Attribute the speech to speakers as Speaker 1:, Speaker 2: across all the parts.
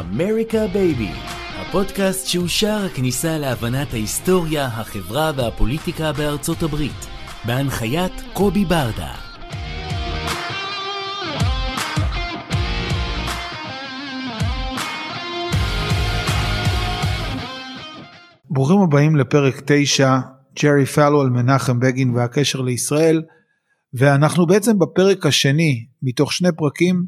Speaker 1: אמריקה בייבי, הפודקאסט שהוא שער הכניסה להבנת ההיסטוריה, החברה והפוליטיקה בארצות הברית, בהנחיית קובי ברדה.
Speaker 2: ברוכים הבאים לפרק 9, ג'רי פלו על מנחם בגין והקשר לישראל, ואנחנו בעצם בפרק השני מתוך שני פרקים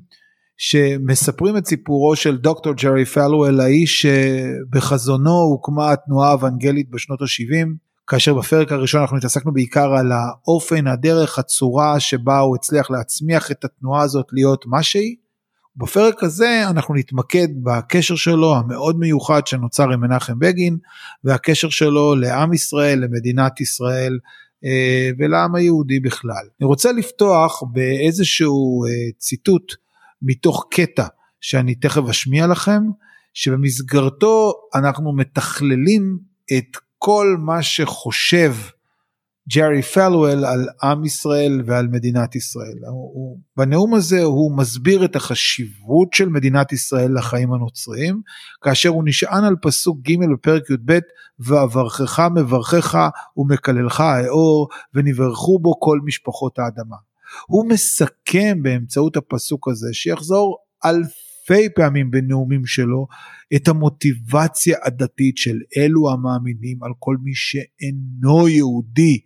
Speaker 2: שמספרים את סיפורו של דוקטור ג'רי פלואל, האיש שבחזונו הוקמה התנועה האוונגלית בשנות ה-70, כאשר בפרק הראשון אנחנו התעסקנו בעיקר על האופן, הדרך, הצורה שבה הוא הצליח להצמיח את התנועה הזאת להיות מה שהיא. בפרק הזה אנחנו נתמקד בקשר שלו המאוד מיוחד שנוצר עם מנחם בגין והקשר שלו לעם ישראל, למדינת ישראל אה, ולעם היהודי בכלל. אני רוצה לפתוח באיזשהו אה, ציטוט מתוך קטע שאני תכף אשמיע לכם, שבמסגרתו אנחנו מתכללים את כל מה שחושב ג'רי פלואל על עם ישראל ועל מדינת ישראל. הוא, בנאום הזה הוא מסביר את החשיבות של מדינת ישראל לחיים הנוצריים, כאשר הוא נשען על פסוק ג' בפרק י"ב, ואברכך מברכך ומקללך האור, ונברכו בו כל משפחות האדמה. הוא מסכם באמצעות הפסוק הזה שיחזור אלפי פעמים בנאומים שלו את המוטיבציה הדתית של אלו המאמינים על כל מי שאינו יהודי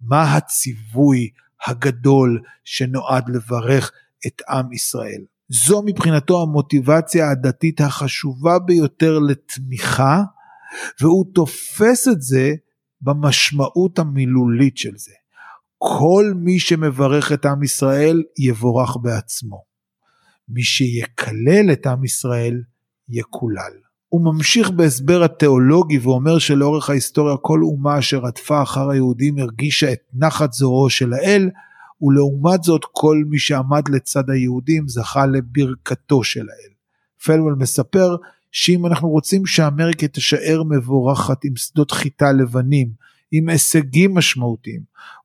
Speaker 2: מה הציווי הגדול שנועד לברך את עם ישראל. זו מבחינתו המוטיבציה הדתית החשובה ביותר לתמיכה והוא תופס את זה במשמעות המילולית של זה. כל מי שמברך את עם ישראל יבורך בעצמו. מי שיקלל את עם ישראל יקולל. הוא ממשיך בהסבר התיאולוגי ואומר שלאורך ההיסטוריה כל אומה אשר רדפה אחר היהודים הרגישה את נחת זרועו של האל, ולעומת זאת כל מי שעמד לצד היהודים זכה לברכתו של האל. פלוול מספר שאם אנחנו רוצים שאמריקה תישאר מבורכת עם שדות חיטה לבנים, עם הישגים משמעותיים,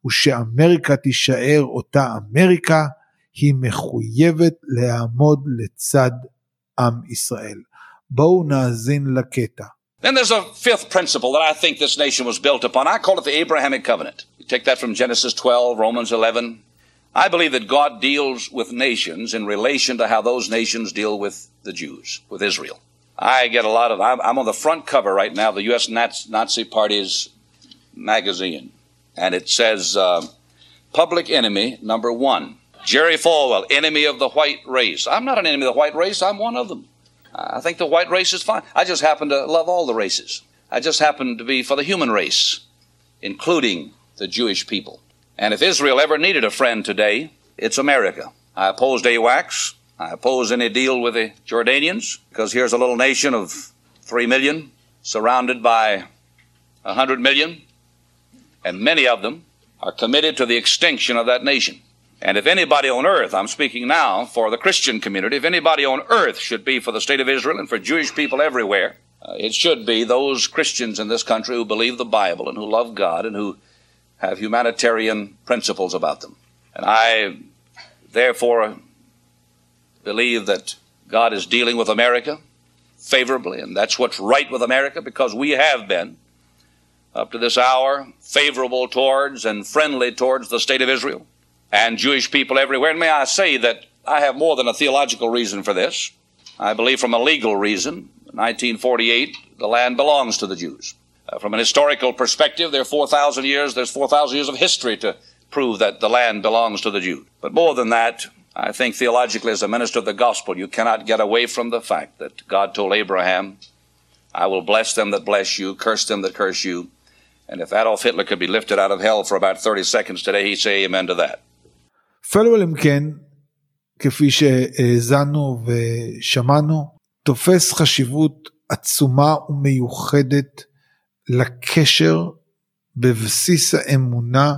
Speaker 2: ושאמריקה תישאר אותה אמריקה, היא מחויבת לעמוד לצד עם ישראל. בואו נאזין לקטע.
Speaker 3: Then there's a fifth principle that I think this nation was built upon. I call it the Abrahamic covenant. You take that from Genesis 12, Romans 11. I believe that God deals with nations in relation to how those nations deal with the Jews, with Israel. I get a lot of, I'm on the front cover right now of the U.S. Nazi Party's magazine, and it says uh, public enemy number one. Jerry Falwell, enemy of the white race. I'm not an enemy of the white race, I'm one of them. I think the white race is fine. I just happen to love all the races. I just happen to be for the human race, including the Jewish people. And if Israel ever needed a friend today, it's America. I opposed AWACS. I oppose any deal with the Jordanians because here's a little nation of three million surrounded by a hundred million and many of them are committed to the extinction of that nation. And if anybody on earth, I'm speaking now for the Christian community, if anybody on earth should be for the state of Israel and for Jewish people everywhere, uh, it should be those Christians in this country who believe the Bible and who love God and who have humanitarian principles about them. And I therefore believe that God is dealing with America favorably, and that's what's right with America because we have been up to this hour favorable towards and friendly towards the state of Israel and Jewish people everywhere. And may I say that I have more than a theological reason for this. I believe from a legal reason, 1948, the land belongs to the Jews. Uh, from an historical perspective, there are 4,000 years, there's 4,000 years of history to prove that the land belongs to the Jews. But more than that, I think theologically, as a minister of the gospel, you cannot get away from the fact that God told Abraham, I will bless them that bless you, curse them that curse you. And if Adolf Hitler could be lifted out of hell for about 30 seconds today, he'd say amen to that.
Speaker 2: פלוול אם כן, כפי שהאזנו ושמענו, תופס חשיבות עצומה ומיוחדת לקשר בבסיס האמונה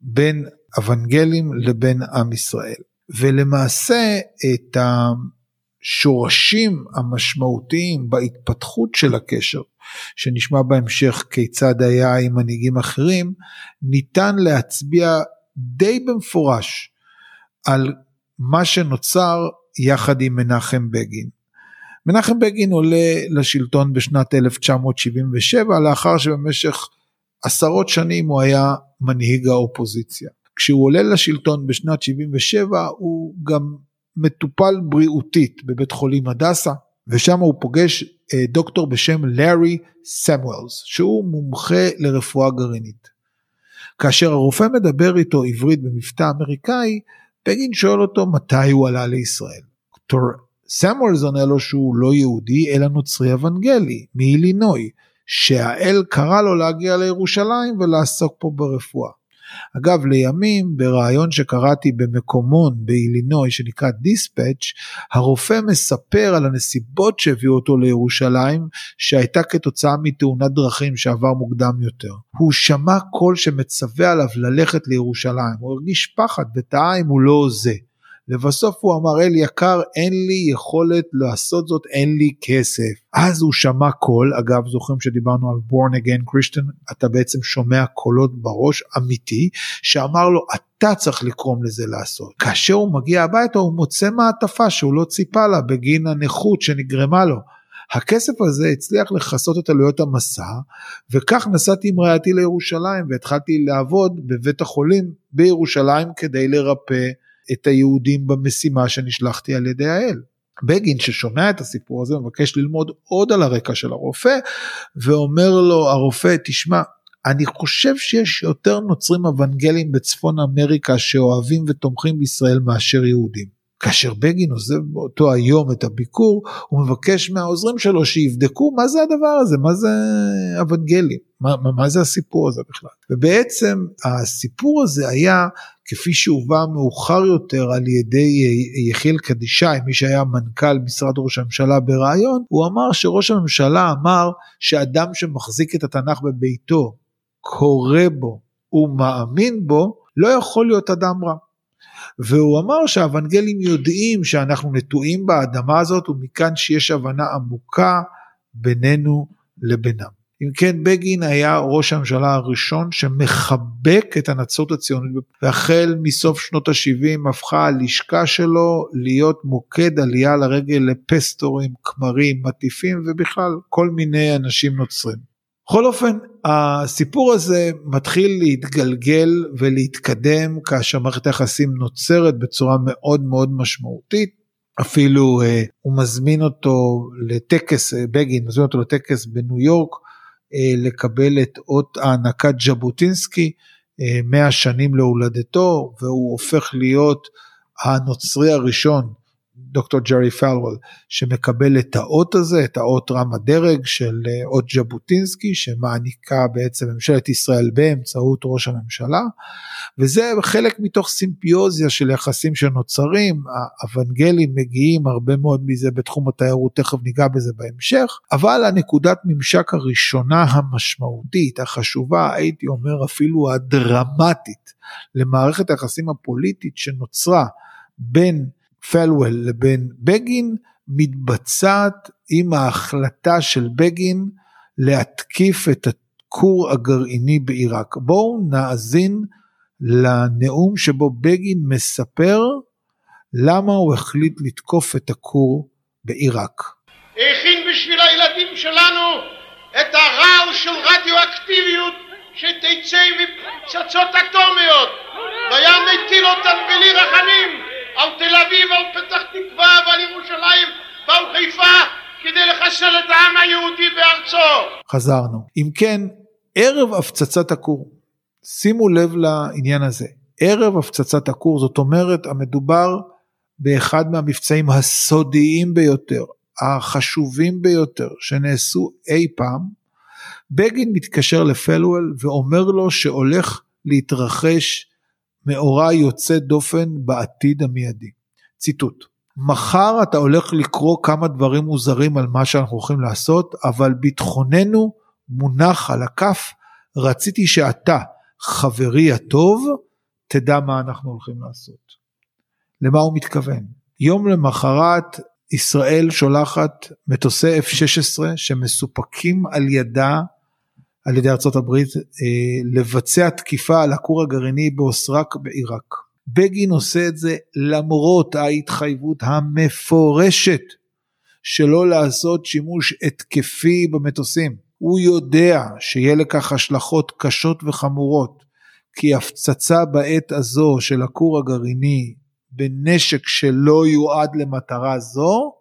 Speaker 2: בין אוונגלים לבין עם ישראל. ולמעשה את השורשים המשמעותיים בהתפתחות של הקשר, שנשמע בהמשך כיצד היה עם מנהיגים אחרים, ניתן להצביע די במפורש על מה שנוצר יחד עם מנחם בגין. מנחם בגין עולה לשלטון בשנת 1977 לאחר שבמשך עשרות שנים הוא היה מנהיג האופוזיציה. כשהוא עולה לשלטון בשנת 77 הוא גם מטופל בריאותית בבית חולים הדסה ושם הוא פוגש אה, דוקטור בשם לארי סמואלס שהוא מומחה לרפואה גרעינית. כאשר הרופא מדבר איתו עברית במבטא אמריקאי בגין שואל אותו מתי הוא עלה לישראל. דוקטור סמואלס עונה לו שהוא לא יהודי אלא נוצרי אוונגלי מאילינוי שהאל קרא לו להגיע לירושלים ולעסוק פה ברפואה. אגב לימים בריאיון שקראתי במקומון באילינוי שנקרא דיספאץ' הרופא מספר על הנסיבות שהביאו אותו לירושלים שהייתה כתוצאה מתאונת דרכים שעבר מוקדם יותר. הוא שמע קול שמצווה עליו ללכת לירושלים הוא הרגיש פחד ותהה אם הוא לא זה. לבסוף הוא אמר אל יקר אין לי יכולת לעשות זאת אין לי כסף. אז הוא שמע קול אגב זוכרים שדיברנו על born again Christian אתה בעצם שומע קולות בראש אמיתי שאמר לו אתה צריך לקרום לזה לעשות. כאשר הוא מגיע הביתה הוא מוצא מעטפה שהוא לא ציפה לה בגין הנכות שנגרמה לו. הכסף הזה הצליח לכסות את עלויות המסע וכך נסעתי עם רעייתי לירושלים והתחלתי לעבוד בבית החולים בירושלים כדי לרפא את היהודים במשימה שנשלחתי על ידי האל. בגין ששומע את הסיפור הזה מבקש ללמוד עוד על הרקע של הרופא ואומר לו הרופא תשמע אני חושב שיש יותר נוצרים אוונגלים בצפון אמריקה שאוהבים ותומכים בישראל מאשר יהודים. כאשר בגין עוזב באותו היום את הביקור, הוא מבקש מהעוזרים שלו שיבדקו מה זה הדבר הזה, מה זה אוונגלים, מה, מה, מה זה הסיפור הזה בכלל. ובעצם הסיפור הזה היה, כפי שהובא מאוחר יותר על ידי יחיאל קדישאי, מי שהיה מנכ"ל משרד ראש הממשלה בריאיון, הוא אמר שראש הממשלה אמר שאדם שמחזיק את התנ"ך בביתו, קורא בו ומאמין בו, לא יכול להיות אדם רע. והוא אמר שהאוונגלים יודעים שאנחנו נטועים באדמה הזאת ומכאן שיש הבנה עמוקה בינינו לבינם. אם כן בגין היה ראש הממשלה הראשון שמחבק את הנצרות הציונית והחל מסוף שנות ה-70 הפכה הלשכה שלו להיות מוקד עלייה לרגל לפסטורים, כמרים, מטיפים ובכלל כל מיני אנשים נוצרים. בכל אופן הסיפור הזה מתחיל להתגלגל ולהתקדם כאשר מערכת היחסים נוצרת בצורה מאוד מאוד משמעותית. אפילו אה, הוא מזמין אותו לטקס אה, בגין מזמין אותו לטקס בניו יורק אה, לקבל את אות הענקת ז'בוטינסקי אה, 100 שנים להולדתו והוא הופך להיות הנוצרי הראשון דוקטור ג'רי פלוול שמקבל את האות הזה, את האות רם הדרג של אה, אות ז'בוטינסקי שמעניקה בעצם ממשלת ישראל באמצעות ראש הממשלה וזה חלק מתוך סימפיוזיה של יחסים שנוצרים, האוונגלים מגיעים הרבה מאוד מזה בתחום התיירות, תכף ניגע בזה בהמשך, אבל הנקודת ממשק הראשונה המשמעותית, החשובה, הייתי אומר אפילו הדרמטית למערכת היחסים הפוליטית שנוצרה בין פלוול לבין בגין מתבצעת עם ההחלטה של בגין להתקיף את הכור הגרעיני בעיראק. בואו נאזין לנאום שבו בגין מספר למה הוא החליט לתקוף את הכור בעיראק.
Speaker 4: הכין בשביל הילדים שלנו את הרעל של רדיואקטיביות שתצא מפצצות אטומיות והיה מטיל אותם בלי רחמים על תל אביב, על פתח תקווה ועל ירושלים ועל חיפה כדי לחסל את העם היהודי בארצו.
Speaker 2: חזרנו. אם כן, ערב הפצצת הכור, שימו לב לעניין הזה, ערב הפצצת הכור, זאת אומרת המדובר באחד מהמבצעים הסודיים ביותר, החשובים ביותר שנעשו אי פעם, בגין מתקשר לפלואל ואומר לו שהולך להתרחש מאורע יוצא דופן בעתיד המיידי. ציטוט: מחר אתה הולך לקרוא כמה דברים מוזרים על מה שאנחנו הולכים לעשות, אבל ביטחוננו מונח על הכף. רציתי שאתה, חברי הטוב, תדע מה אנחנו הולכים לעשות. למה הוא מתכוון? יום למחרת ישראל שולחת מטוסי F-16 שמסופקים על ידה, על ידי ארצות הברית, אה, לבצע תקיפה על הכור הגרעיני באוסרק בעיראק. בגין עושה את זה למרות ההתחייבות המפורשת שלא לעשות שימוש התקפי במטוסים. הוא יודע שיהיה לכך השלכות קשות וחמורות, כי הפצצה בעת הזו של הכור הגרעיני בנשק שלא יועד למטרה זו,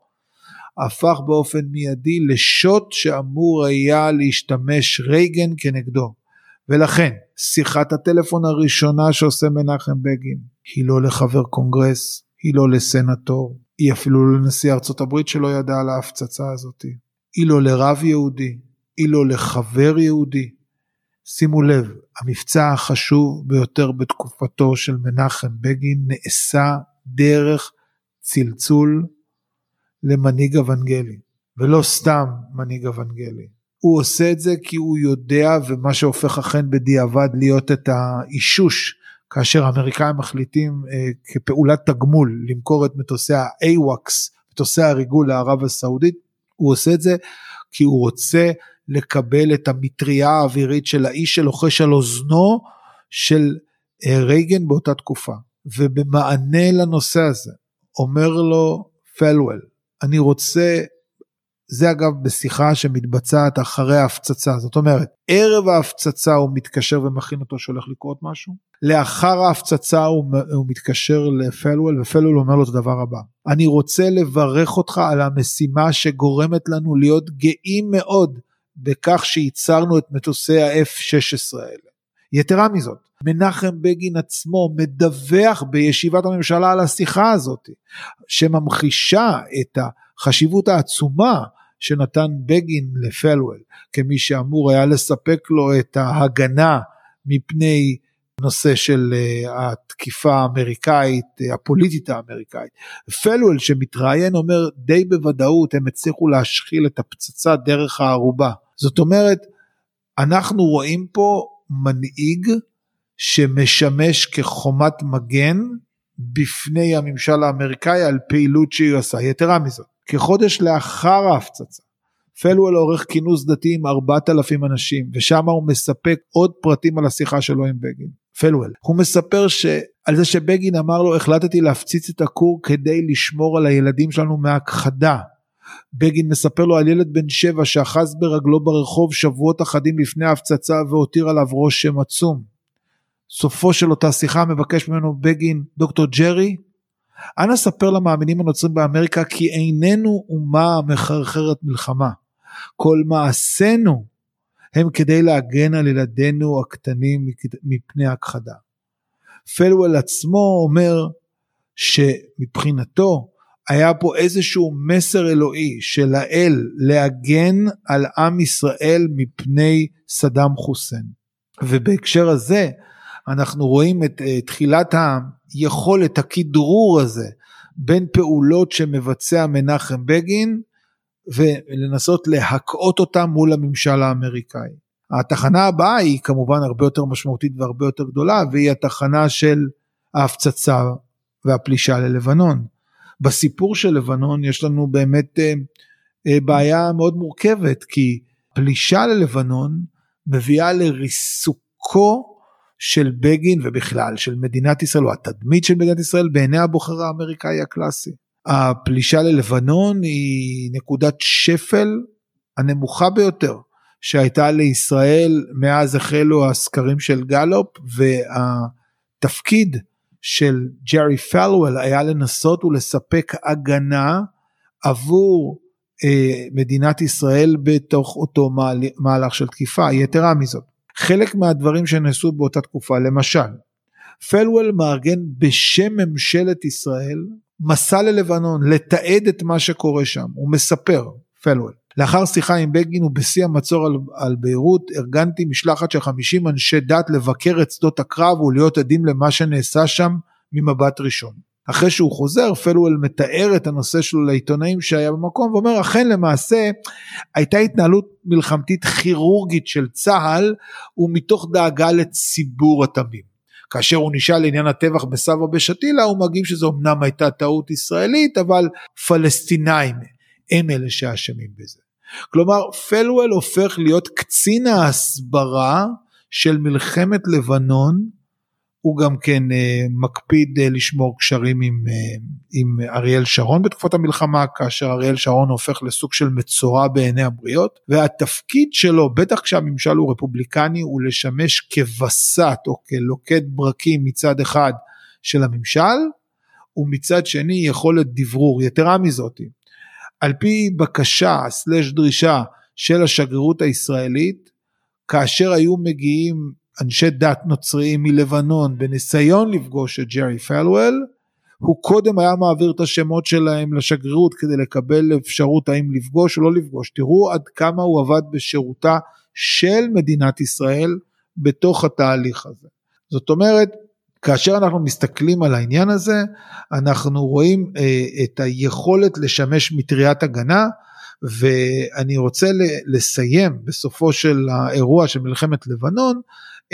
Speaker 2: הפך באופן מיידי לשוט שאמור היה להשתמש רייגן כנגדו. ולכן שיחת הטלפון הראשונה שעושה מנחם בגין היא לא לחבר קונגרס, היא לא לסנטור, היא אפילו לנשיא ארצות הברית שלא ידע על ההפצצה הזאת, היא לא לרב יהודי, היא לא לחבר יהודי. שימו לב, המבצע החשוב ביותר בתקופתו של מנחם בגין נעשה דרך צלצול למנהיג אוונגלי, ולא סתם מנהיג אוונגלי. הוא עושה את זה כי הוא יודע, ומה שהופך אכן בדיעבד להיות את האישוש, כאשר האמריקאים מחליטים אה, כפעולת תגמול למכור את מטוסי ה-AWACS, מטוסי הריגול לערב הסעודית, הוא עושה את זה כי הוא רוצה לקבל את המטריה האווירית של האיש שלוחש על אוזנו של אה, רייגן באותה תקופה. ובמענה לנושא הזה אומר לו פלוול, אני רוצה זה אגב בשיחה שמתבצעת אחרי ההפצצה, זאת אומרת, ערב ההפצצה הוא מתקשר ומכין אותו שהולך לקרות משהו, לאחר ההפצצה הוא, הוא מתקשר לפלוול ופלוול אומר לו את הדבר הבא, אני רוצה לברך אותך על המשימה שגורמת לנו להיות גאים מאוד בכך שייצרנו את מטוסי ה-F-16 האלה. יתרה מזאת, מנחם בגין עצמו מדווח בישיבת הממשלה על השיחה הזאת, שממחישה את החשיבות העצומה שנתן בגין לפלוול, כמי שאמור היה לספק לו את ההגנה מפני נושא של אה, התקיפה האמריקאית, אה, הפוליטית האמריקאית. פלוול שמתראיין אומר די בוודאות הם הצליחו להשחיל את הפצצה דרך הערובה. זאת אומרת, אנחנו רואים פה מנהיג שמשמש כחומת מגן בפני הממשל האמריקאי על פעילות שהיא עושה. יתרה מזאת, כחודש לאחר ההפצצה, פלוול עורך כינוס דתי עם 4,000 אנשים, ושם הוא מספק עוד פרטים על השיחה שלו עם בגין. פלוול. הוא מספר ש... על זה שבגין אמר לו החלטתי להפציץ את הכור כדי לשמור על הילדים שלנו מהכחדה. בגין מספר לו על ילד בן שבע שאחז ברגלו ברחוב שבועות אחדים לפני ההפצצה והותיר עליו רושם עצום. סופו של אותה שיחה מבקש ממנו בגין, דוקטור ג'רי, אנא ספר למאמינים הנוצרים באמריקה כי איננו אומה מחרחרת מלחמה. כל מעשינו הם כדי להגן על ילדינו הקטנים מפני הכחדה. פלוול עצמו אומר שמבחינתו היה פה איזשהו מסר אלוהי של האל להגן על עם ישראל מפני סדאם חוסיין. ובהקשר הזה אנחנו רואים את uh, תחילת היכולת, הכדרור הזה בין פעולות שמבצע מנחם בגין ולנסות להקאות אותם מול הממשל האמריקאי. התחנה הבאה היא כמובן הרבה יותר משמעותית והרבה יותר גדולה והיא התחנה של ההפצצה והפלישה ללבנון. בסיפור של לבנון יש לנו באמת אה, אה, בעיה מאוד מורכבת כי פלישה ללבנון מביאה לריסוקו של בגין ובכלל של מדינת ישראל או התדמית של מדינת ישראל בעיני הבוחר האמריקאי הקלאסי. הפלישה ללבנון היא נקודת שפל הנמוכה ביותר שהייתה לישראל מאז החלו הסקרים של גלופ והתפקיד של ג'רי פלוול היה לנסות ולספק הגנה עבור אה, מדינת ישראל בתוך אותו מהלך של תקיפה. יתרה מזאת, חלק מהדברים שנעשו באותה תקופה, למשל, פלוול מארגן בשם ממשלת ישראל מסע ללבנון לתעד את מה שקורה שם, הוא מספר, פלוול, לאחר שיחה עם בגין ובשיא המצור על, על ביירות ארגנתי משלחת של 50 אנשי דת לבקר את שדות הקרב ולהיות עדים למה שנעשה שם ממבט ראשון. אחרי שהוא חוזר פלואל מתאר את הנושא שלו לעיתונאים שהיה במקום ואומר אכן למעשה הייתה התנהלות מלחמתית כירורגית של צה"ל ומתוך דאגה לציבור התמים. כאשר הוא נשאל לעניין הטבח בסבא בשתילה הוא מגיב שזו אמנם הייתה טעות ישראלית אבל פלסטינאים הם אלה שאשמים בזה. כלומר פלואל הופך להיות קצין ההסברה של מלחמת לבנון הוא גם כן אה, מקפיד אה, לשמור קשרים עם, אה, עם אריאל שרון בתקופת המלחמה כאשר אריאל שרון הופך לסוג של מצורע בעיני הבריות והתפקיד שלו בטח כשהממשל הוא רפובליקני הוא לשמש כווסת או כלוקד ברקים מצד אחד של הממשל ומצד שני יכולת דברור יתרה מזאת על פי בקשה סלש דרישה של השגרירות הישראלית כאשר היו מגיעים אנשי דת נוצריים מלבנון בניסיון לפגוש את ג'רי פלוול, הוא קודם היה מעביר את השמות שלהם לשגרירות כדי לקבל אפשרות האם לפגוש או לא לפגוש. תראו עד כמה הוא עבד בשירותה של מדינת ישראל בתוך התהליך הזה. זאת אומרת, כאשר אנחנו מסתכלים על העניין הזה, אנחנו רואים אה, את היכולת לשמש מטריית הגנה, ואני רוצה לסיים בסופו של האירוע של מלחמת לבנון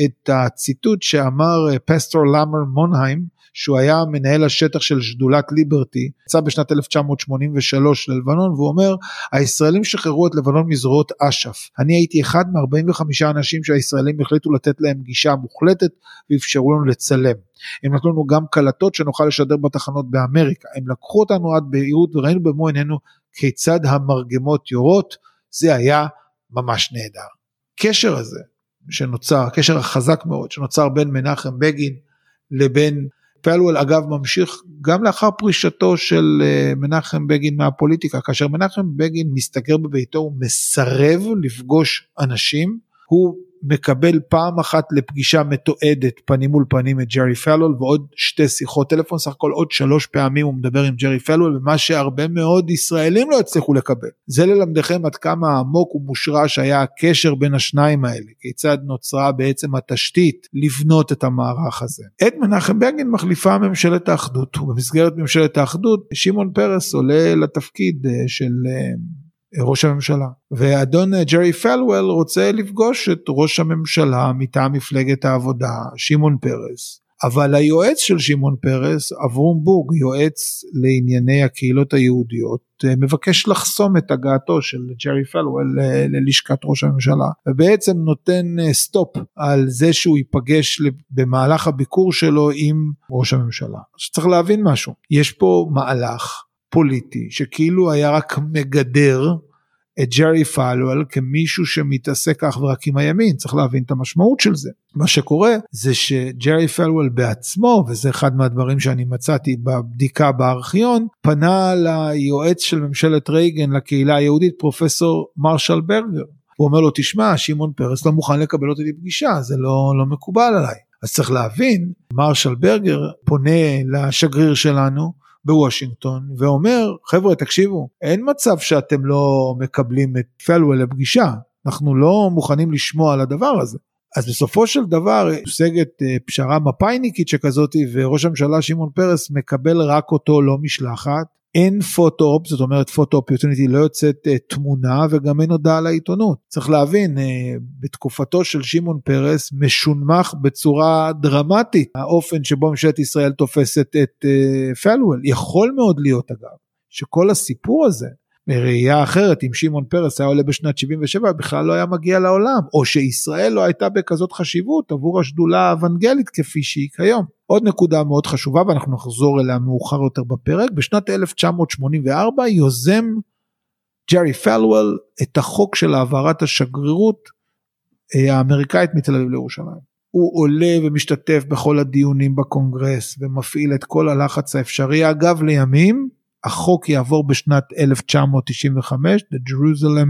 Speaker 2: את הציטוט שאמר אה, פסטור למר מונהיים שהוא היה מנהל השטח של שדולת ליברטי, יצא בשנת 1983 ללבנון והוא אומר הישראלים שחררו את לבנון מזרועות אש"ף, אני הייתי אחד מ-45 אנשים שהישראלים החליטו לתת להם גישה מוחלטת ואפשרו לנו לצלם. הם נתנו לנו גם קלטות שנוכל לשדר בתחנות באמריקה, הם לקחו אותנו עד בהירות וראינו במו עינינו כיצד המרגמות יורות, זה היה ממש נהדר. קשר הזה שנוצר, הקשר החזק מאוד שנוצר בין מנחם בגין לבין פלוול אגב ממשיך גם לאחר פרישתו של אה, מנחם בגין מהפוליטיקה, כאשר מנחם בגין מסתגר בביתו הוא מסרב לפגוש אנשים, הוא מקבל פעם אחת לפגישה מתועדת פנים מול פנים את ג'רי פלול ועוד שתי שיחות טלפון סך הכל עוד שלוש פעמים הוא מדבר עם ג'רי פלול ומה שהרבה מאוד ישראלים לא הצליחו לקבל זה ללמדכם עד כמה עמוק ומושרש היה הקשר בין השניים האלה כיצד נוצרה בעצם התשתית לבנות את המערך הזה. את מנחם בגין מחליפה ממשלת האחדות ובמסגרת ממשלת האחדות שמעון פרס עולה לתפקיד אה, של אה, ראש הממשלה. ואדון ג'רי פלוול רוצה לפגוש את ראש הממשלה מטעם מפלגת העבודה שמעון פרס. אבל היועץ של שמעון פרס אברום בורג יועץ לענייני הקהילות היהודיות מבקש לחסום את הגעתו של ג'רי פלוול ללשכת ראש הממשלה. ובעצם נותן סטופ על זה שהוא ייפגש במהלך הביקור שלו עם ראש הממשלה. צריך להבין משהו. יש פה מהלך פוליטי שכאילו היה רק מגדר את ג'רי פלואל כמישהו שמתעסק אך ורק עם הימין, צריך להבין את המשמעות של זה. מה שקורה זה שג'רי פלואל בעצמו, וזה אחד מהדברים שאני מצאתי בבדיקה בארכיון, פנה ליועץ של ממשלת רייגן לקהילה היהודית, פרופסור מרשל ברגר. הוא אומר לו, תשמע, שמעון פרס לא מוכן לקבל אותי לפגישה, זה לא, לא מקובל עליי. אז צריך להבין, מרשל ברגר פונה לשגריר שלנו, בוושינגטון ואומר חבר'ה תקשיבו אין מצב שאתם לא מקבלים את פלוול לפגישה אנחנו לא מוכנים לשמוע על הדבר הזה. אז בסופו של דבר הושגת אה, פשרה מפא״יניקית שכזאת וראש הממשלה שמעון פרס מקבל רק אותו לא משלחת אין photo-op, זאת אומרת photo opportunity לא יוצאת uh, תמונה וגם אין הודעה לעיתונות. צריך להבין, uh, בתקופתו של שמעון פרס מונמך בצורה דרמטית האופן שבו ממשלת ישראל תופסת את uh, פלוול. יכול מאוד להיות אגב, שכל הסיפור הזה בראייה אחרת אם שמעון פרס היה עולה בשנת 77 בכלל לא היה מגיע לעולם או שישראל לא הייתה בכזאת חשיבות עבור השדולה האוונגלית כפי שהיא כיום. עוד נקודה מאוד חשובה ואנחנו נחזור אליה מאוחר יותר בפרק בשנת 1984 יוזם ג'רי פלוול את החוק של העברת השגרירות אה, האמריקאית מתל אביב לירושלים. הוא עולה ומשתתף בכל הדיונים בקונגרס ומפעיל את כל הלחץ האפשרי אגב לימים החוק יעבור בשנת 1995, The Jerusalem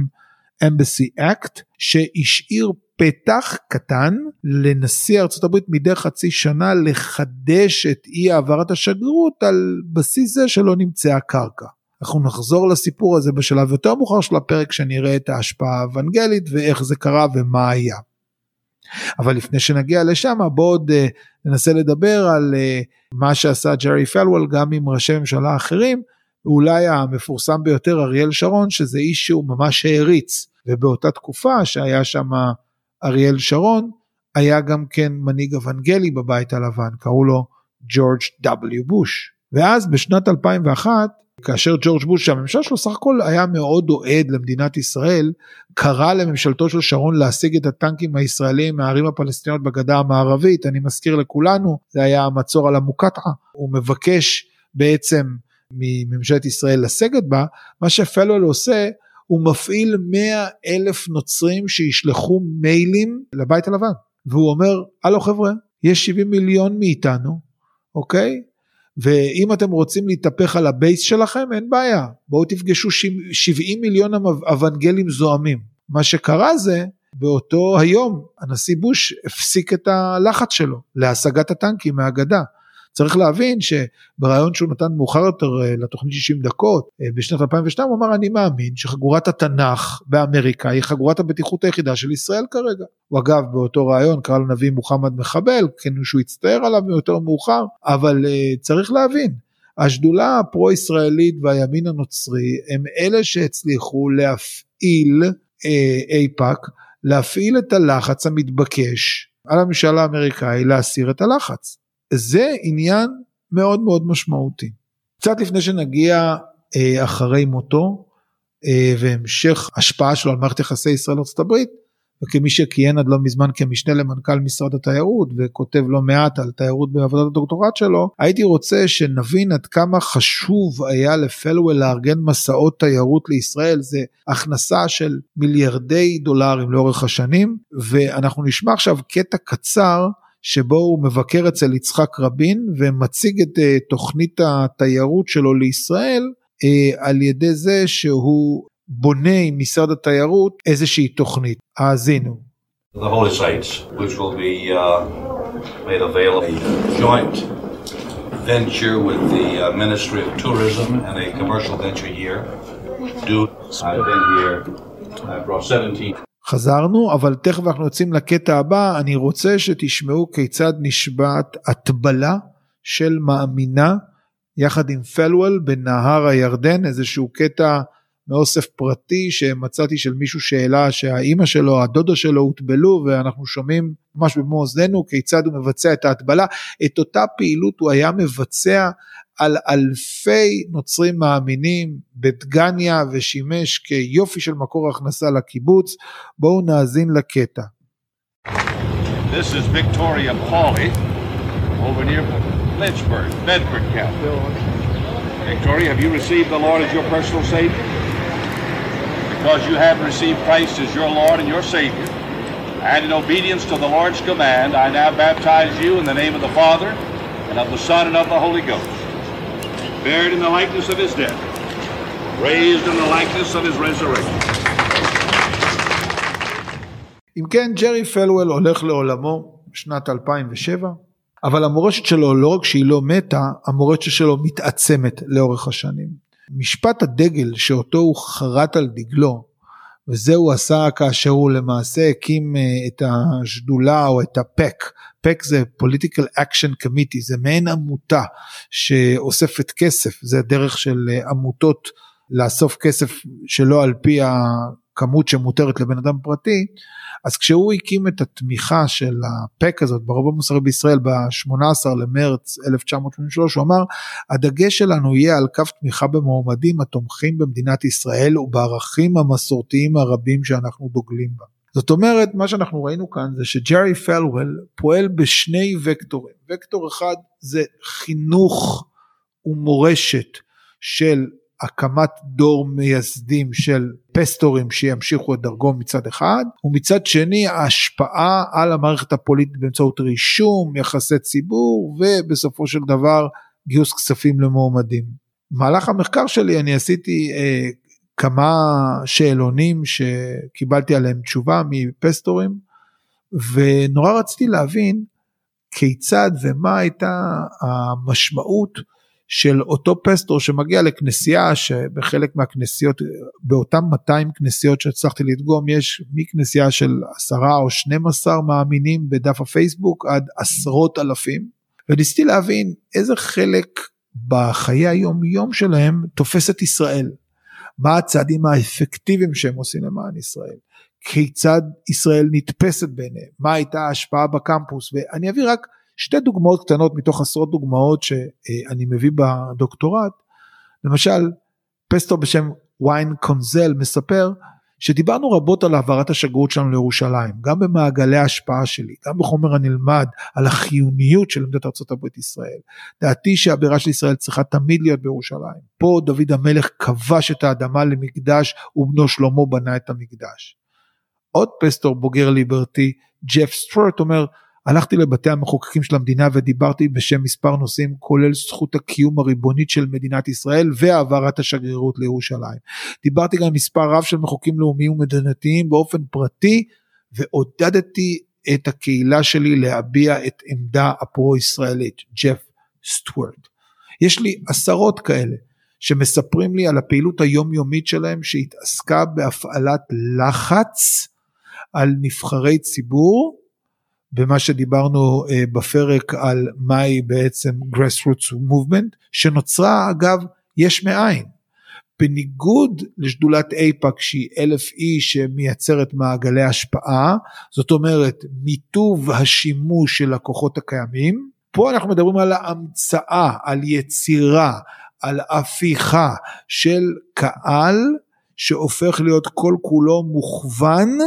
Speaker 2: Embassy Act, שהשאיר פתח קטן לנשיא הברית מדי חצי שנה לחדש את אי העברת השגרירות על בסיס זה שלא נמצאה קרקע. אנחנו נחזור לסיפור הזה בשלב יותר מאוחר של הפרק שנראה את ההשפעה האוונגלית ואיך זה קרה ומה היה. אבל לפני שנגיע לשם בואו עוד uh, ננסה לדבר על uh, מה שעשה ג'רי פלוול גם עם ראשי ממשלה אחרים, אולי המפורסם ביותר אריאל שרון שזה איש שהוא ממש העריץ. ובאותה תקופה שהיה שם אריאל שרון היה גם כן מנהיג אוונגלי בבית הלבן קראו לו ג'ורג' W בוש. ואז בשנת 2001 כאשר ג'ורג' בוש שהממשל שלו סך הכל היה מאוד אוהד למדינת ישראל קרא לממשלתו של שרון להשיג את הטנקים הישראלים מהערים הפלסטיניות בגדה המערבית. אני מזכיר לכולנו זה היה המצור על המוקטעה. הוא מבקש בעצם מממשלת ישראל לסגת בה מה שפלואל עושה הוא מפעיל 100 אלף נוצרים שישלחו מיילים לבית הלבן. והוא אומר הלו חבר'ה יש 70 מיליון מאיתנו אוקיי? ואם אתם רוצים להתהפך על הבייס שלכם אין בעיה. בואו תפגשו 70 מיליון אוונגלים זועמים. מה שקרה זה באותו היום הנשיא בוש הפסיק את הלחץ שלו להשגת הטנקים מהגדה צריך להבין שברעיון שהוא נתן מאוחר יותר אה, לתוכנית 60 דקות אה, בשנת 2002 הוא אמר אני מאמין שחגורת התנ"ך באמריקה היא חגורת הבטיחות היחידה של ישראל כרגע. הוא אגב באותו רעיון קרא לנביא מוחמד מחבל כן שהוא הצטער עליו יותר מאוחר אבל uh, צריך להבין השדולה הפרו ישראלית והימין הנוצרי הם אלה שהצליחו להפעיל אייפאק להפעיל את הלחץ המתבקש על הממשל האמריקאי להסיר את הלחץ. זה עניין מאוד מאוד משמעותי. קצת לפני שנגיע אה, אחרי מותו אה, והמשך השפעה שלו על מערכת יחסי ישראל ארצות הברית וכמי שכיהן עד לא מזמן כמשנה למנכ"ל משרד התיירות וכותב לא מעט על תיירות בעבודת הדוקטורט שלו הייתי רוצה שנבין עד כמה חשוב היה לפלוול לארגן מסעות תיירות לישראל זה הכנסה של מיליארדי דולרים לאורך השנים ואנחנו נשמע עכשיו קטע קצר שבו הוא מבקר אצל יצחק רבין ומציג את uh, תוכנית התיירות שלו לישראל uh, על ידי זה שהוא בונה עם משרד התיירות איזושהי תוכנית. האזינו.
Speaker 5: The holy sites, which will be uh, made available joint venture with the uh, Ministry of Tourism and a commercial venture here. Do I've been here. I brought 17.
Speaker 2: חזרנו אבל תכף אנחנו יוצאים לקטע הבא אני רוצה שתשמעו כיצד נשבעת הטבלה של מאמינה יחד עם פלוול בנהר הירדן איזשהו קטע מאוסף פרטי שמצאתי של מישהו שהעלה שהאימא שלו הדודה שלו הוטבלו ואנחנו שומעים ממש במו אוזנינו כיצד הוא מבצע את ההטבלה. את אותה פעילות הוא היה מבצע על אלפי נוצרים מאמינים בדגניה ושימש כיופי של מקור הכנסה לקיבוץ. בואו נאזין לקטע.
Speaker 4: This is Victoria Pauley over near Lynchburg, Bedford County. Victoria, have you received the Lord as your personal Savior? Because you have received Christ as your Lord and your Savior, and in obedience to the Lord's command, I now baptize you in the name of the Father, and of the Son, and of the Holy Ghost. Buried in the likeness of his death, raised in the likeness of his resurrection.
Speaker 2: אם כן, ג'רי פלוול הולך לעולמו בשנת 2007, אבל המורשת שלו לא רק שהיא לא מתה, המורשת שלו מתעצמת לאורך השנים. משפט הדגל שאותו הוא חרט על דגלו, וזה הוא עשה כאשר הוא למעשה הקים אה, את השדולה או את הפק, פק זה political action committee זה מעין עמותה שאוספת כסף. זה דרך של אה, עמותות לאסוף כסף שלא על פי הכמות שמותרת לבן אדם פרטי אז כשהוא הקים את התמיכה של הפק הזאת ברוב המוסרי בישראל ב-18 למרץ 1983 הוא אמר הדגש שלנו יהיה על קו תמיכה במועמדים התומכים במדינת ישראל ובערכים המסורתיים הרבים שאנחנו דוגלים בה. זאת אומרת מה שאנחנו ראינו כאן זה שג'רי פלוול פועל בשני וקטורים וקטור אחד זה חינוך ומורשת של הקמת דור מייסדים של פסטורים שימשיכו את דרגו מצד אחד ומצד שני ההשפעה על המערכת הפוליטית באמצעות רישום יחסי ציבור ובסופו של דבר גיוס כספים למועמדים. במהלך המחקר שלי אני עשיתי אה, כמה שאלונים שקיבלתי עליהם תשובה מפסטורים ונורא רציתי להבין כיצד ומה הייתה המשמעות של אותו פסטור שמגיע לכנסייה שבחלק מהכנסיות באותם 200 כנסיות שהצלחתי לדגום יש מכנסייה של 10 או 12 מאמינים בדף הפייסבוק עד עשרות אלפים וניסיתי להבין איזה חלק בחיי היום יום שלהם תופס את ישראל. מה הצעדים האפקטיביים שהם עושים למען ישראל. כיצד ישראל נתפסת בעיניהם, מה הייתה ההשפעה בקמפוס ואני אביא רק שתי דוגמאות קטנות מתוך עשרות דוגמאות שאני מביא בדוקטורט. למשל פסטור בשם ויין קונזל מספר שדיברנו רבות על העברת השגרירות שלנו לירושלים, גם במעגלי ההשפעה שלי, גם בחומר הנלמד, על החיוניות של עמדת ארה"ב ישראל. דעתי שהבירה של ישראל צריכה תמיד להיות בירושלים. פה דוד המלך כבש את האדמה למקדש ובנו שלמה בנה את המקדש. עוד פסטור בוגר ליברטי, ג'ף סטרט אומר, הלכתי לבתי המחוקקים של המדינה ודיברתי בשם מספר נושאים כולל זכות הקיום הריבונית של מדינת ישראל והעברת השגרירות לירושלים. דיברתי גם עם מספר רב של מחוקקים לאומיים ומדינתיים באופן פרטי ועודדתי את הקהילה שלי להביע את עמדה הפרו ישראלית, ג'ף סטוארט. יש לי עשרות כאלה שמספרים לי על הפעילות היומיומית שלהם שהתעסקה בהפעלת לחץ על נבחרי ציבור במה שדיברנו uh, בפרק על מהי בעצם grassroots movement שנוצרה אגב יש מאין. בניגוד לשדולת אייפאק שהיא אלף איש שמייצרת מעגלי השפעה זאת אומרת מיטוב השימוש של הכוחות הקיימים פה אנחנו מדברים על ההמצאה על יצירה על הפיכה של קהל שהופך להיות כל כולו מוכוון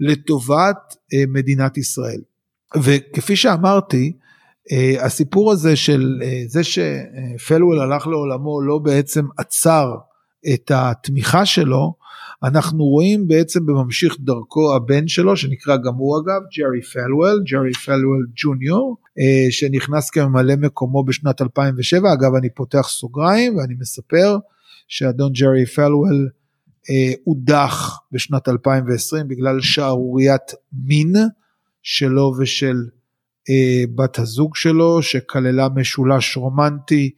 Speaker 2: לטובת אה, מדינת ישראל. וכפי שאמרתי, אה, הסיפור הזה של אה, זה שפלוול הלך לעולמו לא בעצם עצר את התמיכה שלו, אנחנו רואים בעצם בממשיך דרכו הבן שלו שנקרא גם הוא אגב ג'רי פלוול, ג'רי פלוול ג'וניור, שנכנס כממלא מקומו בשנת 2007, אגב אני פותח סוגריים ואני מספר שאדון ג'רי פלוול הודח בשנת 2020 בגלל שערוריית מין שלו ושל אה, בת הזוג שלו שכללה משולש רומנטי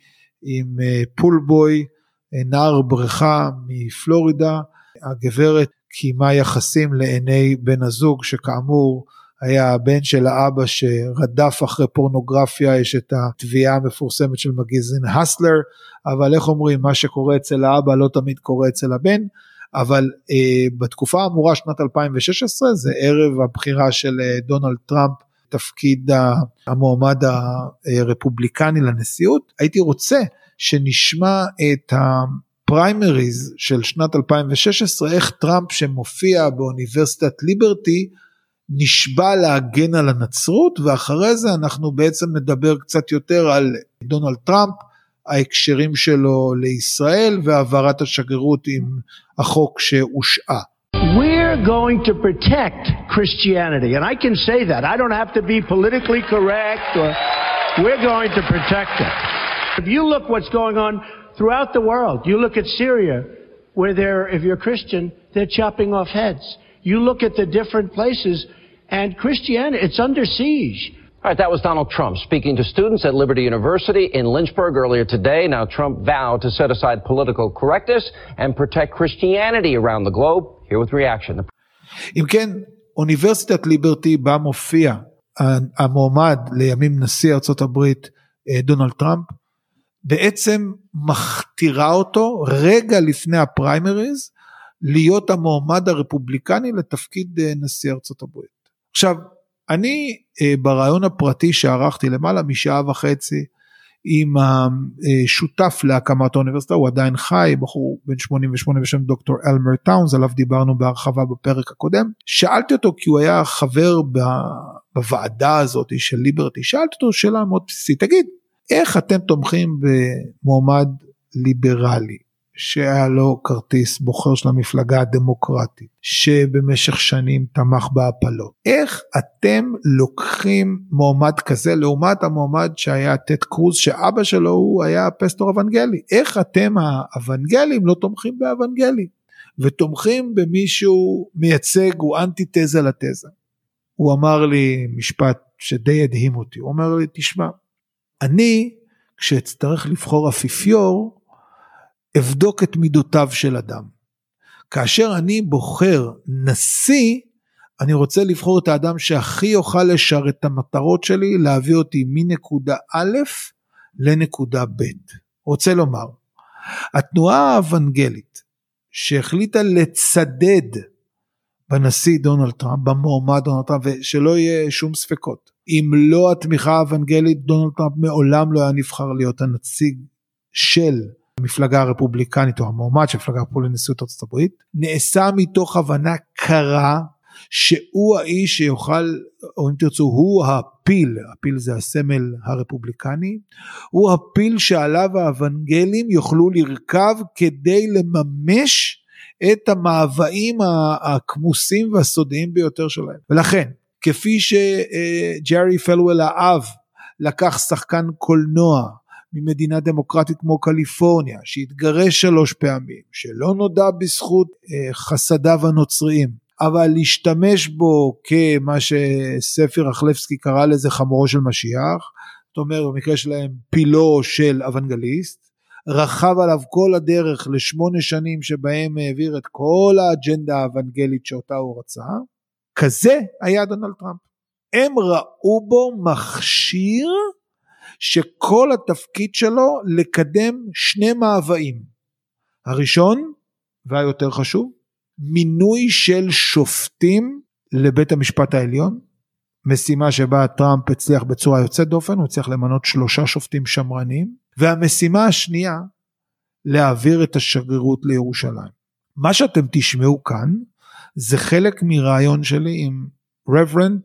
Speaker 2: עם אה, פולבוי, נער בריכה מפלורידה, הגברת קיימה יחסים לעיני בן הזוג שכאמור היה הבן של האבא שרדף אחרי פורנוגרפיה, יש את התביעה המפורסמת של מגזין הסלר, אבל איך אומרים, מה שקורה אצל האבא לא תמיד קורה אצל הבן, אבל אה, בתקופה האמורה שנת 2016 זה ערב הבחירה של אה, דונלד טראמפ תפקיד המועמד הרפובליקני לנשיאות. הייתי רוצה שנשמע את הפריימריז של שנת 2016 איך טראמפ שמופיע באוניברסיטת ליברטי נשבע להגן על הנצרות ואחרי זה אנחנו בעצם נדבר קצת יותר על דונלד טראמפ ההקשרים שלו לישראל והעברת השגרירות עם החוק שהושעה.
Speaker 6: We're going to protect Christianity, and I can say that. I don't have to be politically correct, or we're going to protect it. If you look what's going on throughout the world, you look at Syria, where they're, if you're Christian, they're chopping off heads. You look at the different places, and Christianity, it's under siege.
Speaker 7: All right, that was Donald Trump speaking to students at Liberty University in Lynchburg earlier today. Now, Trump vowed to set aside political correctness and protect Christianity around the globe. Here with reaction.
Speaker 2: אם כן, אוניברסיטת ליברטי בה מופיע המועמד לימים נשיא ארצות הברית דונלד טראמפ, בעצם מכתירה אותו רגע לפני הפריימריז להיות המועמד הרפובליקני לתפקיד נשיא ארצות הברית. עכשיו, אני אה, ברעיון הפרטי שערכתי למעלה משעה וחצי עם השותף להקמת האוניברסיטה, הוא עדיין חי, בחור בן 88 בשם דוקטור אלמר טאונס, עליו דיברנו בהרחבה בפרק הקודם. שאלתי אותו כי הוא היה חבר בוועדה הזאת של ליברטי, שאלתי אותו שאלה מאוד בסיסית, תגיד, איך אתם תומכים במועמד ליברלי? שהיה לו כרטיס בוחר של המפלגה הדמוקרטית, שבמשך שנים תמך בהפלות. איך אתם לוקחים מועמד כזה לעומת המועמד שהיה טד קרוז שאבא שלו הוא היה פסטור אבנגלי? איך אתם האבנגלים לא תומכים באבנגלי? ותומכים במי שהוא מייצג, הוא אנטי תזה לתזה. הוא אמר לי משפט שדי הדהים אותי, הוא אומר לי, תשמע, אני כשאצטרך לבחור אפיפיור, אבדוק את מידותיו של אדם. כאשר אני בוחר נשיא, אני רוצה לבחור את האדם שהכי יוכל לשרת את המטרות שלי, להביא אותי מנקודה א' לנקודה ב'. רוצה לומר, התנועה האוונגלית שהחליטה לצדד בנשיא דונלד טראמפ, במועמד דונלד טראמפ, ושלא יהיה שום ספקות. אם לא התמיכה האוונגלית, דונלד טראמפ מעולם לא היה נבחר להיות הנציג של המפלגה הרפובליקנית או המועמד של המפלגה הרפובליקנית לנשיאות ארצות הברית, נעשה מתוך הבנה קרה שהוא האיש שיוכל, או אם תרצו, הוא הפיל, הפיל זה הסמל הרפובליקני, הוא הפיל שעליו האוונגלים יוכלו לרכב כדי לממש את המאוויים הכמוסים והסודיים ביותר שלהם. ולכן, כפי שג'רי פלוול האב לקח שחקן קולנוע ממדינה דמוקרטית כמו קליפורניה, שהתגרש שלוש פעמים, שלא נודע בזכות אה, חסדיו הנוצריים, אבל להשתמש בו כמה שספר אכלבסקי קרא לזה חמורו של משיח, זאת אומרת במקרה שלהם פילו של אוונגליסט, רכב עליו כל הדרך לשמונה שנים שבהם העביר את כל האג'נדה האוונגלית שאותה הוא רצה, כזה היה דונלד טראמפ. הם ראו בו מכשיר שכל התפקיד שלו לקדם שני מאוויים. הראשון והיותר חשוב, מינוי של שופטים לבית המשפט העליון, משימה שבה טראמפ הצליח בצורה יוצאת דופן, הוא הצליח למנות שלושה שופטים שמרנים, והמשימה השנייה, להעביר את השגרירות לירושלים. מה שאתם תשמעו כאן, זה חלק מריאיון שלי עם Reverend,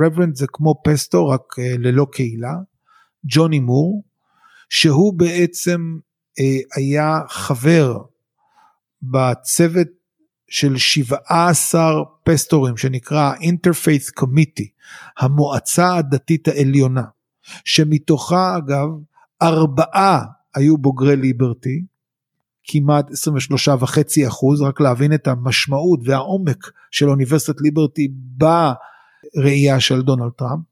Speaker 2: Reverend זה כמו פסטור רק uh, ללא קהילה, ג'וני מור, שהוא בעצם uh, היה חבר בצוות של 17 פסטורים שנקרא Interfaith Committee, המועצה הדתית העליונה, שמתוכה אגב ארבעה היו בוגרי ליברטי, כמעט 23 וחצי אחוז, רק להבין את המשמעות והעומק של אוניברסיטת ליברטי בראייה של דונלד טראמפ.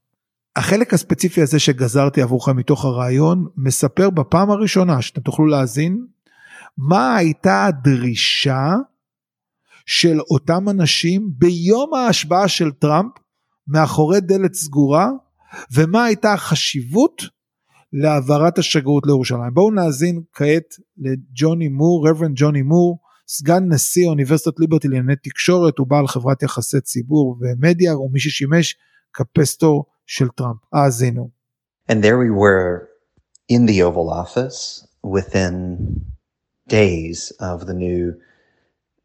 Speaker 2: החלק הספציפי הזה שגזרתי עבורכם מתוך הריאיון מספר בפעם הראשונה שאתם תוכלו להאזין מה הייתה הדרישה של אותם אנשים ביום ההשבעה של טראמפ מאחורי דלת סגורה ומה הייתה החשיבות להעברת השגרירות לירושלים. בואו נאזין כעת לג'וני מור, Reverend ג'וני מור, סגן נשיא אוניברסיטת ליברטי לענייני תקשורת, הוא בעל חברת יחסי ציבור ומדיה, ומי ששימש כפסטור של טראמפ. האזינו.
Speaker 8: And there we were in the Oval Office within days of the new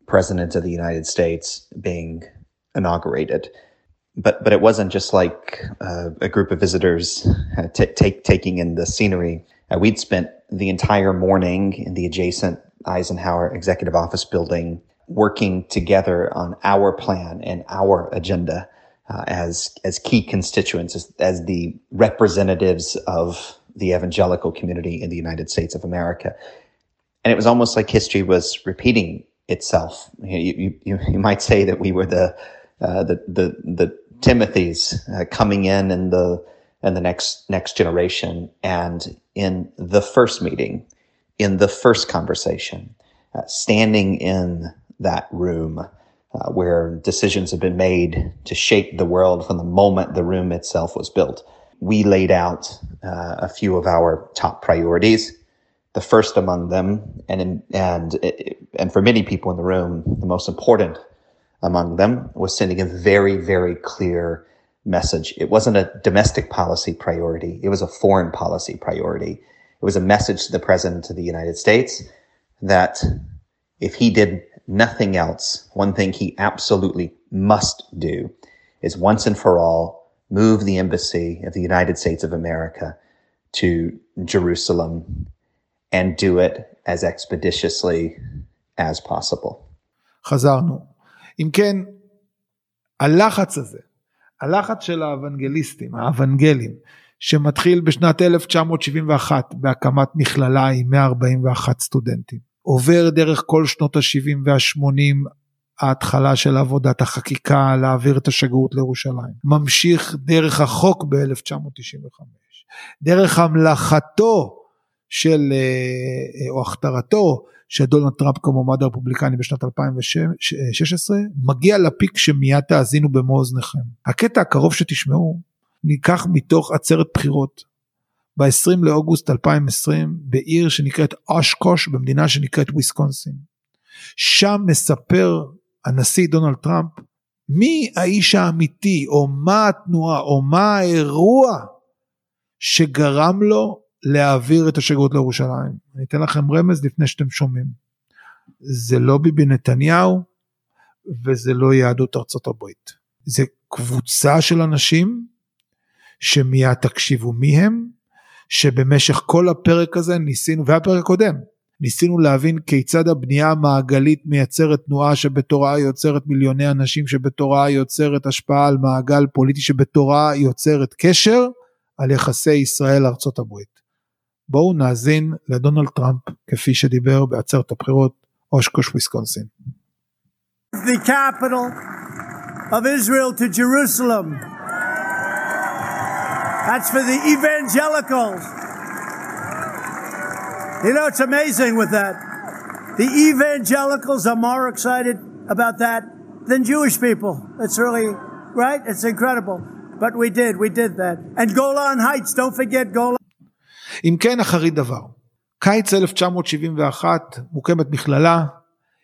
Speaker 8: president of the United States being inaugurated. but but it wasn't just like uh, a group of visitors uh, t- take, taking in the scenery. Uh, we'd spent the entire morning in the adjacent Eisenhower Executive Office building working together on our plan and our agenda uh, as as key constituents, as, as the representatives of the evangelical community in the United States of America. And it was almost like history was repeating itself. You, you, you might say that we were the uh, the the the Timothy's uh, coming in in the in the next next generation, and in the first meeting, in the first conversation, uh, standing in that room uh, where decisions have been made to shape the world from the moment the room itself was built. We laid out uh, a few of our top priorities. The first among them, and in, and and for many people in the room, the most important among them was sending a very, very clear message. It wasn't a domestic policy priority. It was a foreign policy priority. It was a message to the president of the United States that if he did nothing else, one thing he absolutely must do is once and for all move the embassy of the United States of America to Jerusalem and do it as expeditiously as possible.
Speaker 2: חזרנו. אם כן, הלחץ הזה, הלחץ של האוונגליסטים, האוונגלים, שמתחיל בשנת 1971 בהקמת מכללה עם 141 סטודנטים, עובר דרך כל שנות ה-70 וה-80 ההתחלה של עבודת החקיקה להעביר את השגרירות לירושלים, ממשיך דרך החוק ב-1995, דרך המלכתו של, אה, או הכתרתו של דונלד טראמפ כמועמד הרפובליקני בשנת 2016 מגיע ל peak שמיד תאזינו במו אוזניכם. הקטע הקרוב שתשמעו ניקח מתוך עצרת בחירות ב-20 לאוגוסט 2020 בעיר שנקראת אושקוש במדינה שנקראת וויסקונסין. שם מספר הנשיא דונלד טראמפ מי האיש האמיתי או מה התנועה או מה האירוע שגרם לו להעביר את השגרירות לירושלים. אני אתן לכם רמז לפני שאתם שומעים. זה לא ביבי נתניהו וזה לא יהדות ארצות הברית. זה קבוצה של אנשים שמיד תקשיבו מי הם, שבמשך כל הפרק הזה ניסינו, והפרק הקודם, ניסינו להבין כיצד הבנייה המעגלית מייצרת תנועה שבתורה יוצרת מיליוני אנשים, שבתורה יוצרת השפעה על מעגל פוליטי, שבתורה יוצרת קשר על יחסי ישראל-ארצות הברית. בואו נאזין לדונלד טראמפ כפי שדיבר בעצרת הבחירות אושקוש וויסקונסין.
Speaker 9: The capital of Israel to Jerusalem. That's for the evangelicals. You know, it's amazing with that. The evangelicals are more excited about that than Jewish people. It's really, right? It's incredible. But we did, we did that. And Golan Heights, don't forget Golan.
Speaker 2: אם כן, אחרית דבר. קיץ 1971 מוקמת מכללה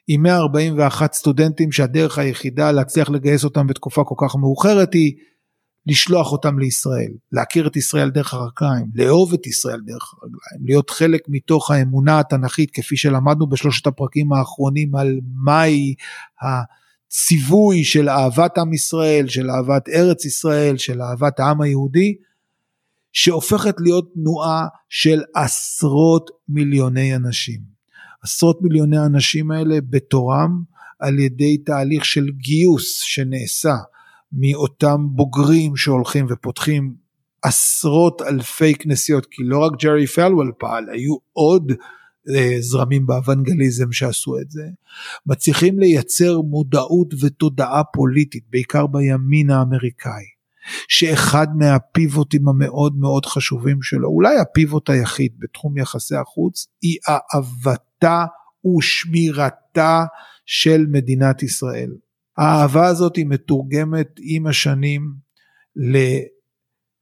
Speaker 2: עם 141 סטודנטים שהדרך היחידה להצליח לגייס אותם בתקופה כל כך מאוחרת היא לשלוח אותם לישראל, להכיר את ישראל דרך הרגליים, לאהוב את ישראל דרך הרגליים, להיות חלק מתוך האמונה התנ"כית כפי שלמדנו בשלושת הפרקים האחרונים על מהי הציווי של אהבת עם ישראל, של אהבת ארץ ישראל, של אהבת העם היהודי, שהופכת להיות תנועה של עשרות מיליוני אנשים. עשרות מיליוני האנשים האלה בתורם על ידי תהליך של גיוס שנעשה מאותם בוגרים שהולכים ופותחים עשרות אלפי כנסיות, כי לא רק ג'רי פלוול פעל, היו עוד אה, זרמים באוונגליזם שעשו את זה, מצליחים לייצר מודעות ותודעה פוליטית, בעיקר בימין האמריקאי, שאחד מהפיבוטים המאוד מאוד חשובים שלו, אולי הפיבוט היחיד בתחום יחסי החוץ, היא אהבתה ושמירתה של מדינת ישראל. האהבה הזאת היא מתורגמת עם השנים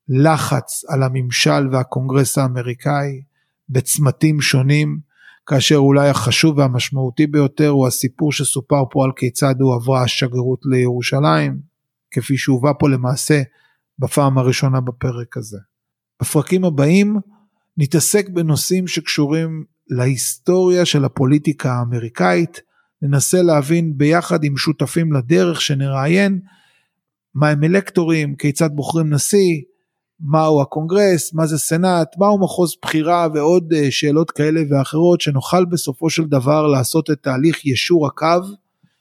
Speaker 2: ללחץ על הממשל והקונגרס האמריקאי בצמתים שונים, כאשר אולי החשוב והמשמעותי ביותר הוא הסיפור שסופר פה על כיצד הוא עברה השגרירות לירושלים, כפי שהובא פה למעשה בפעם הראשונה בפרק הזה. בפרקים הבאים נתעסק בנושאים שקשורים להיסטוריה של הפוליטיקה האמריקאית, ננסה להבין ביחד עם שותפים לדרך שנראיין מה הם אלקטורים, כיצד בוחרים נשיא, מהו הקונגרס, מה זה סנאט, מהו מחוז בחירה ועוד אה, שאלות כאלה ואחרות שנוכל בסופו של דבר לעשות את תהליך יישור הקו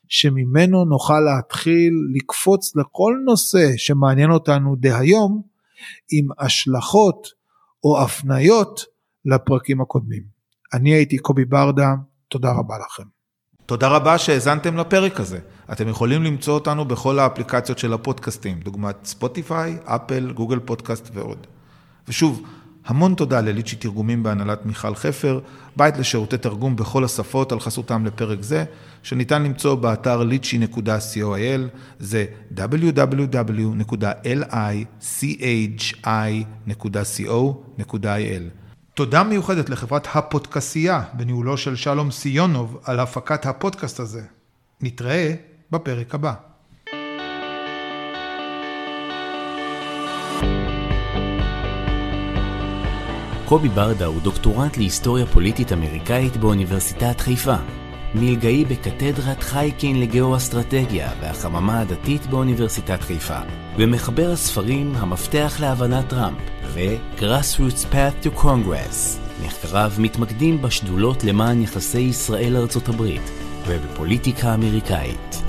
Speaker 2: שממנו נוכל להתחיל לקפוץ לכל נושא שמעניין אותנו דהיום עם השלכות או הפניות לפרקים הקודמים. אני הייתי קובי ברדה, תודה רבה לכם. תודה רבה שהאזנתם לפרק הזה. אתם יכולים למצוא אותנו בכל האפליקציות של הפודקאסטים, דוגמת ספוטיפיי, אפל, גוגל פודקאסט ועוד. ושוב, המון תודה לליצ'י תרגומים בהנהלת מיכל חפר, בית לשירותי תרגום בכל השפות על חסותם לפרק זה, שניתן למצוא באתר lichy.coil, זה www.lichi.co.il. תודה מיוחדת לחברת הפודקסייה בניהולו של שלום סיונוב על הפקת הפודקאסט הזה. נתראה בפרק הבא.
Speaker 1: קובי ברדה הוא דוקטורנט להיסטוריה פוליטית אמריקאית באוניברסיטת חיפה. מלגאי בקתדרת חייקין לגאו-אסטרטגיה והחממה הדתית באוניברסיטת חיפה, ומחבר הספרים המפתח להבנת טראמפ ו-Grassroots Path to Congress. מחקריו מתמקדים בשדולות למען יחסי ישראל-ארצות הברית ובפוליטיקה אמריקאית.